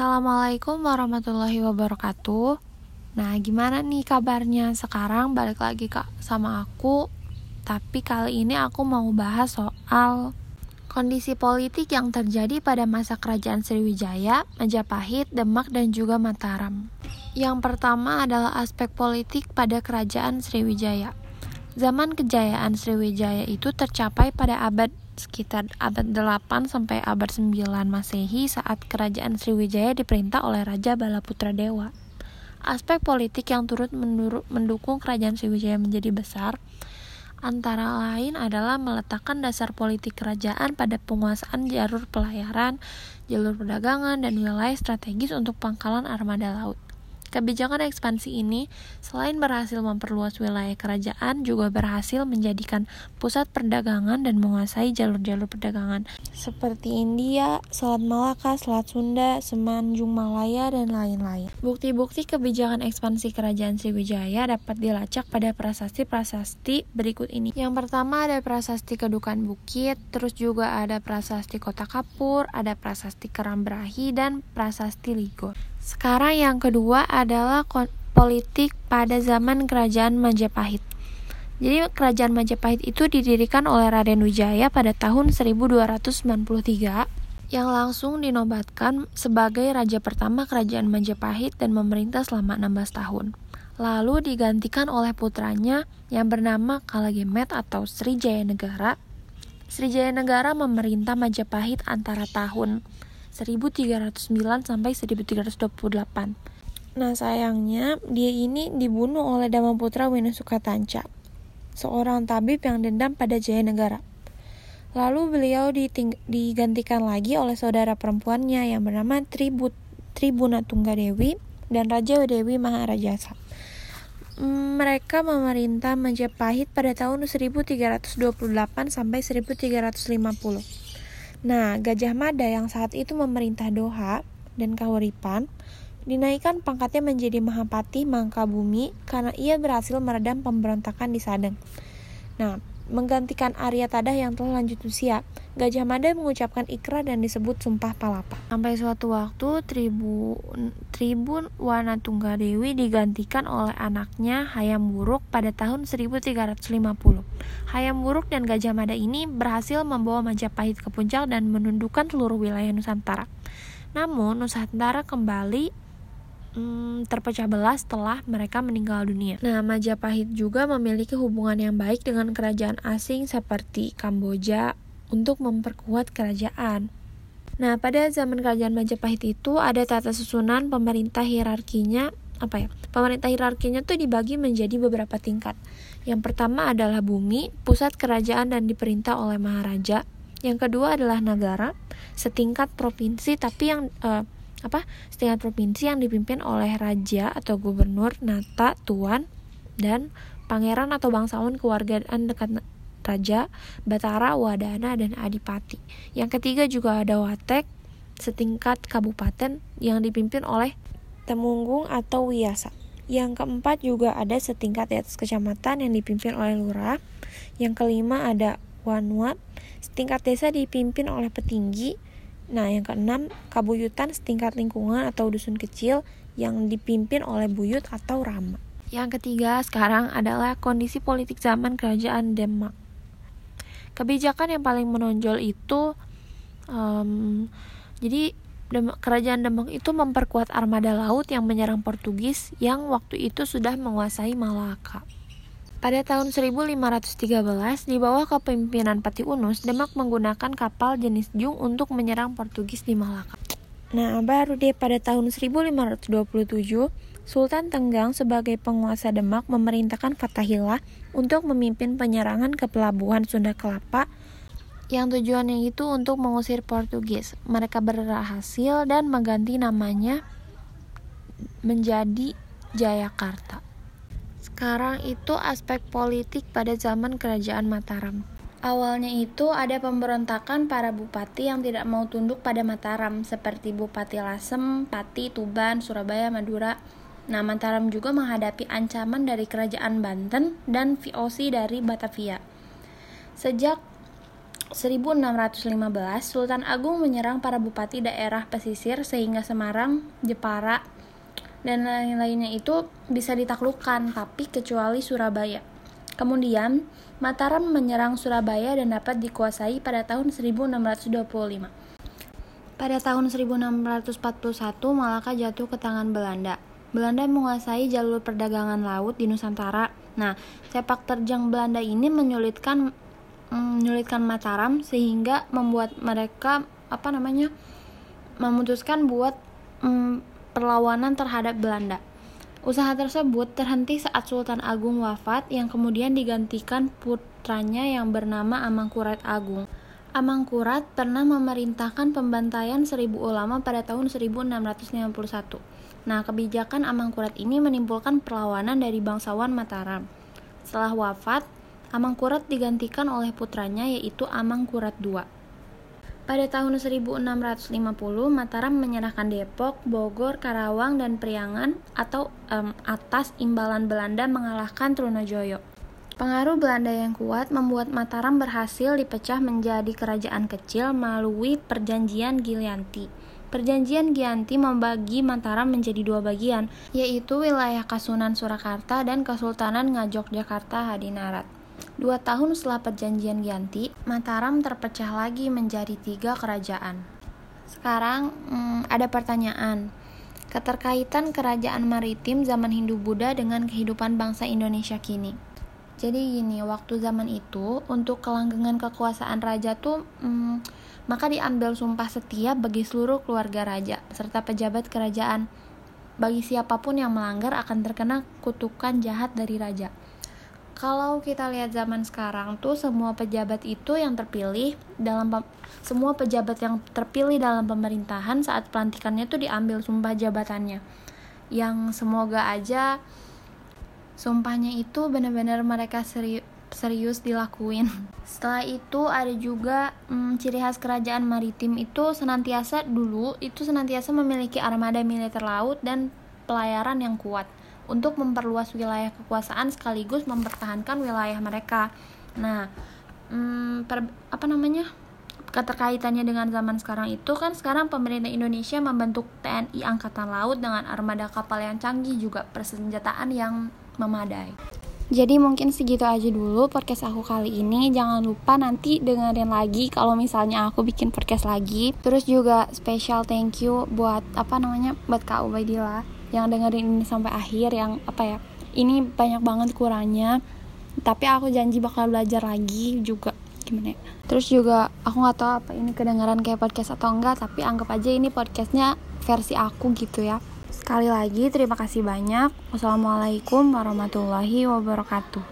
Assalamualaikum warahmatullahi wabarakatuh. Nah, gimana nih kabarnya? Sekarang balik lagi Kak sama aku. Tapi kali ini aku mau bahas soal kondisi politik yang terjadi pada masa kerajaan Sriwijaya, Majapahit, Demak, dan juga Mataram. Yang pertama adalah aspek politik pada kerajaan Sriwijaya. Zaman kejayaan Sriwijaya itu tercapai pada abad sekitar abad 8 sampai abad 9 Masehi saat kerajaan Sriwijaya diperintah oleh Raja Balaputra Dewa. Aspek politik yang turut mendukung kerajaan Sriwijaya menjadi besar antara lain adalah meletakkan dasar politik kerajaan pada penguasaan jalur pelayaran, jalur perdagangan, dan wilayah strategis untuk pangkalan armada laut. Kebijakan ekspansi ini selain berhasil memperluas wilayah kerajaan juga berhasil menjadikan pusat perdagangan dan menguasai jalur-jalur perdagangan seperti India, Selat Malaka, Selat Sunda, Semenanjung Malaya dan lain-lain. Bukti-bukti kebijakan ekspansi kerajaan Sriwijaya dapat dilacak pada prasasti-prasasti berikut ini. Yang pertama ada prasasti Kedukan Bukit, terus juga ada prasasti Kota Kapur, ada prasasti Kerambrahi dan prasasti Ligor. Sekarang yang kedua adalah politik pada zaman kerajaan Majapahit. Jadi kerajaan Majapahit itu didirikan oleh Raden Wijaya pada tahun 1293 yang langsung dinobatkan sebagai raja pertama kerajaan Majapahit dan memerintah selama 16 tahun. Lalu digantikan oleh putranya yang bernama Kalagemet atau Sri Jaya Negara. Sri Jaya Negara memerintah Majapahit antara tahun 1309 sampai 1328. Nah sayangnya dia ini dibunuh oleh Damaputra Winusukatanca, seorang tabib yang dendam pada Jaya Negara. Lalu beliau digantikan lagi oleh saudara perempuannya yang bernama Tribut Tribuna Tunggadewi dan Raja Dewi Maharajasa. Mereka memerintah Majapahit pada tahun 1328 sampai 1350. Nah, Gajah Mada yang saat itu memerintah Doha dan Kahuripan dinaikkan pangkatnya menjadi Mahapati Mangkabumi karena ia berhasil meredam pemberontakan di Sadeng. Nah, menggantikan Arya Tadah yang telah lanjut usia. Gajah Mada mengucapkan ikrar dan disebut Sumpah Palapa. Sampai suatu waktu Tribun Tribun Wanatunggadewi digantikan oleh anaknya Hayam Buruk pada tahun 1350. Hayam Buruk dan Gajah Mada ini berhasil membawa Majapahit ke puncak dan menundukkan seluruh wilayah Nusantara. Namun Nusantara kembali hmm, terpecah belah setelah mereka meninggal dunia. Nah, Majapahit juga memiliki hubungan yang baik dengan kerajaan asing seperti Kamboja untuk memperkuat kerajaan. Nah, pada zaman kerajaan Majapahit itu ada tata susunan pemerintah hierarkinya apa ya? Pemerintah hierarkinya tuh dibagi menjadi beberapa tingkat. Yang pertama adalah bumi, pusat kerajaan dan diperintah oleh maharaja. Yang kedua adalah negara, setingkat provinsi tapi yang uh, apa setingkat provinsi yang dipimpin oleh raja atau gubernur, nata, tuan, dan pangeran atau bangsawan kewargaan dekat raja, batara, wadana, dan adipati. Yang ketiga juga ada watek, setingkat kabupaten yang dipimpin oleh temunggung atau wiasa. Yang keempat juga ada setingkat di atas kecamatan yang dipimpin oleh lurah. Yang kelima ada wanwat, setingkat desa dipimpin oleh petinggi Nah, yang keenam, kabuyutan setingkat lingkungan atau dusun kecil yang dipimpin oleh buyut atau rama. Yang ketiga sekarang adalah kondisi politik zaman kerajaan Demak. Kebijakan yang paling menonjol itu, um, jadi kerajaan Demak itu memperkuat armada laut yang menyerang Portugis yang waktu itu sudah menguasai Malaka. Pada tahun 1513, di bawah kepemimpinan Pati Unus, Demak menggunakan kapal jenis Jung untuk menyerang Portugis di Malaka. Nah, baru deh pada tahun 1527, Sultan Tenggang sebagai penguasa Demak memerintahkan Fatahillah untuk memimpin penyerangan ke pelabuhan Sunda Kelapa yang tujuannya itu untuk mengusir Portugis. Mereka berhasil dan mengganti namanya menjadi Jayakarta. Sekarang itu aspek politik pada zaman kerajaan Mataram. Awalnya itu ada pemberontakan para bupati yang tidak mau tunduk pada Mataram seperti Bupati Lasem, Pati, Tuban, Surabaya, Madura. Nah, Mataram juga menghadapi ancaman dari kerajaan Banten dan VOC dari Batavia. Sejak 1615, Sultan Agung menyerang para bupati daerah pesisir sehingga Semarang, Jepara, dan lain-lainnya itu bisa ditaklukkan, tapi kecuali Surabaya. Kemudian, Mataram menyerang Surabaya dan dapat dikuasai pada tahun 1625. Pada tahun 1641, Malaka jatuh ke tangan Belanda. Belanda menguasai jalur perdagangan laut di Nusantara. Nah, sepak terjang Belanda ini menyulitkan menyulitkan Mataram sehingga membuat mereka apa namanya memutuskan buat mm, perlawanan terhadap Belanda. Usaha tersebut terhenti saat Sultan Agung wafat yang kemudian digantikan putranya yang bernama Amangkurat Agung. Amangkurat pernah memerintahkan pembantaian seribu ulama pada tahun 1651. Nah, kebijakan Amangkurat ini menimbulkan perlawanan dari bangsawan Mataram. Setelah wafat, Amangkurat digantikan oleh putranya yaitu Amangkurat II. Pada tahun 1650, Mataram menyerahkan Depok, Bogor, Karawang, dan Priangan atau um, atas imbalan Belanda mengalahkan Trunojoyo. Pengaruh Belanda yang kuat membuat Mataram berhasil dipecah menjadi kerajaan kecil melalui Perjanjian Gilianti. Perjanjian Gianti membagi Mataram menjadi dua bagian, yaitu wilayah Kasunan Surakarta dan Kesultanan Ngajogjakarta Hadinarat. Dua tahun setelah perjanjian Gianti, Mataram terpecah lagi menjadi tiga kerajaan. Sekarang hmm, ada pertanyaan, keterkaitan kerajaan maritim zaman Hindu-Buddha dengan kehidupan bangsa Indonesia kini. Jadi gini, waktu zaman itu untuk kelanggengan kekuasaan raja tuh hmm, maka diambil sumpah setia bagi seluruh keluarga raja serta pejabat kerajaan. Bagi siapa pun yang melanggar akan terkena kutukan jahat dari raja kalau kita lihat zaman sekarang tuh semua pejabat itu yang terpilih dalam semua pejabat yang terpilih dalam pemerintahan saat pelantikannya tuh diambil sumpah jabatannya yang semoga aja sumpahnya itu benar-benar mereka seri serius dilakuin. Setelah itu ada juga hmm, ciri khas kerajaan maritim itu senantiasa dulu itu senantiasa memiliki armada militer laut dan pelayaran yang kuat untuk memperluas wilayah kekuasaan sekaligus mempertahankan wilayah mereka. Nah, hmm, per, apa namanya? keterkaitannya dengan zaman sekarang itu kan sekarang pemerintah Indonesia membentuk TNI Angkatan Laut dengan armada kapal yang canggih juga persenjataan yang memadai. Jadi mungkin segitu aja dulu podcast aku kali ini. Jangan lupa nanti dengerin lagi kalau misalnya aku bikin podcast lagi. Terus juga special thank you buat apa namanya buat Kak Ubaidillah yang dengerin ini sampai akhir yang apa ya ini banyak banget kurangnya tapi aku janji bakal belajar lagi juga gimana ya. Terus juga aku nggak tahu apa ini kedengaran kayak podcast atau enggak tapi anggap aja ini podcastnya versi aku gitu ya. Sekali lagi terima kasih banyak. Wassalamualaikum warahmatullahi wabarakatuh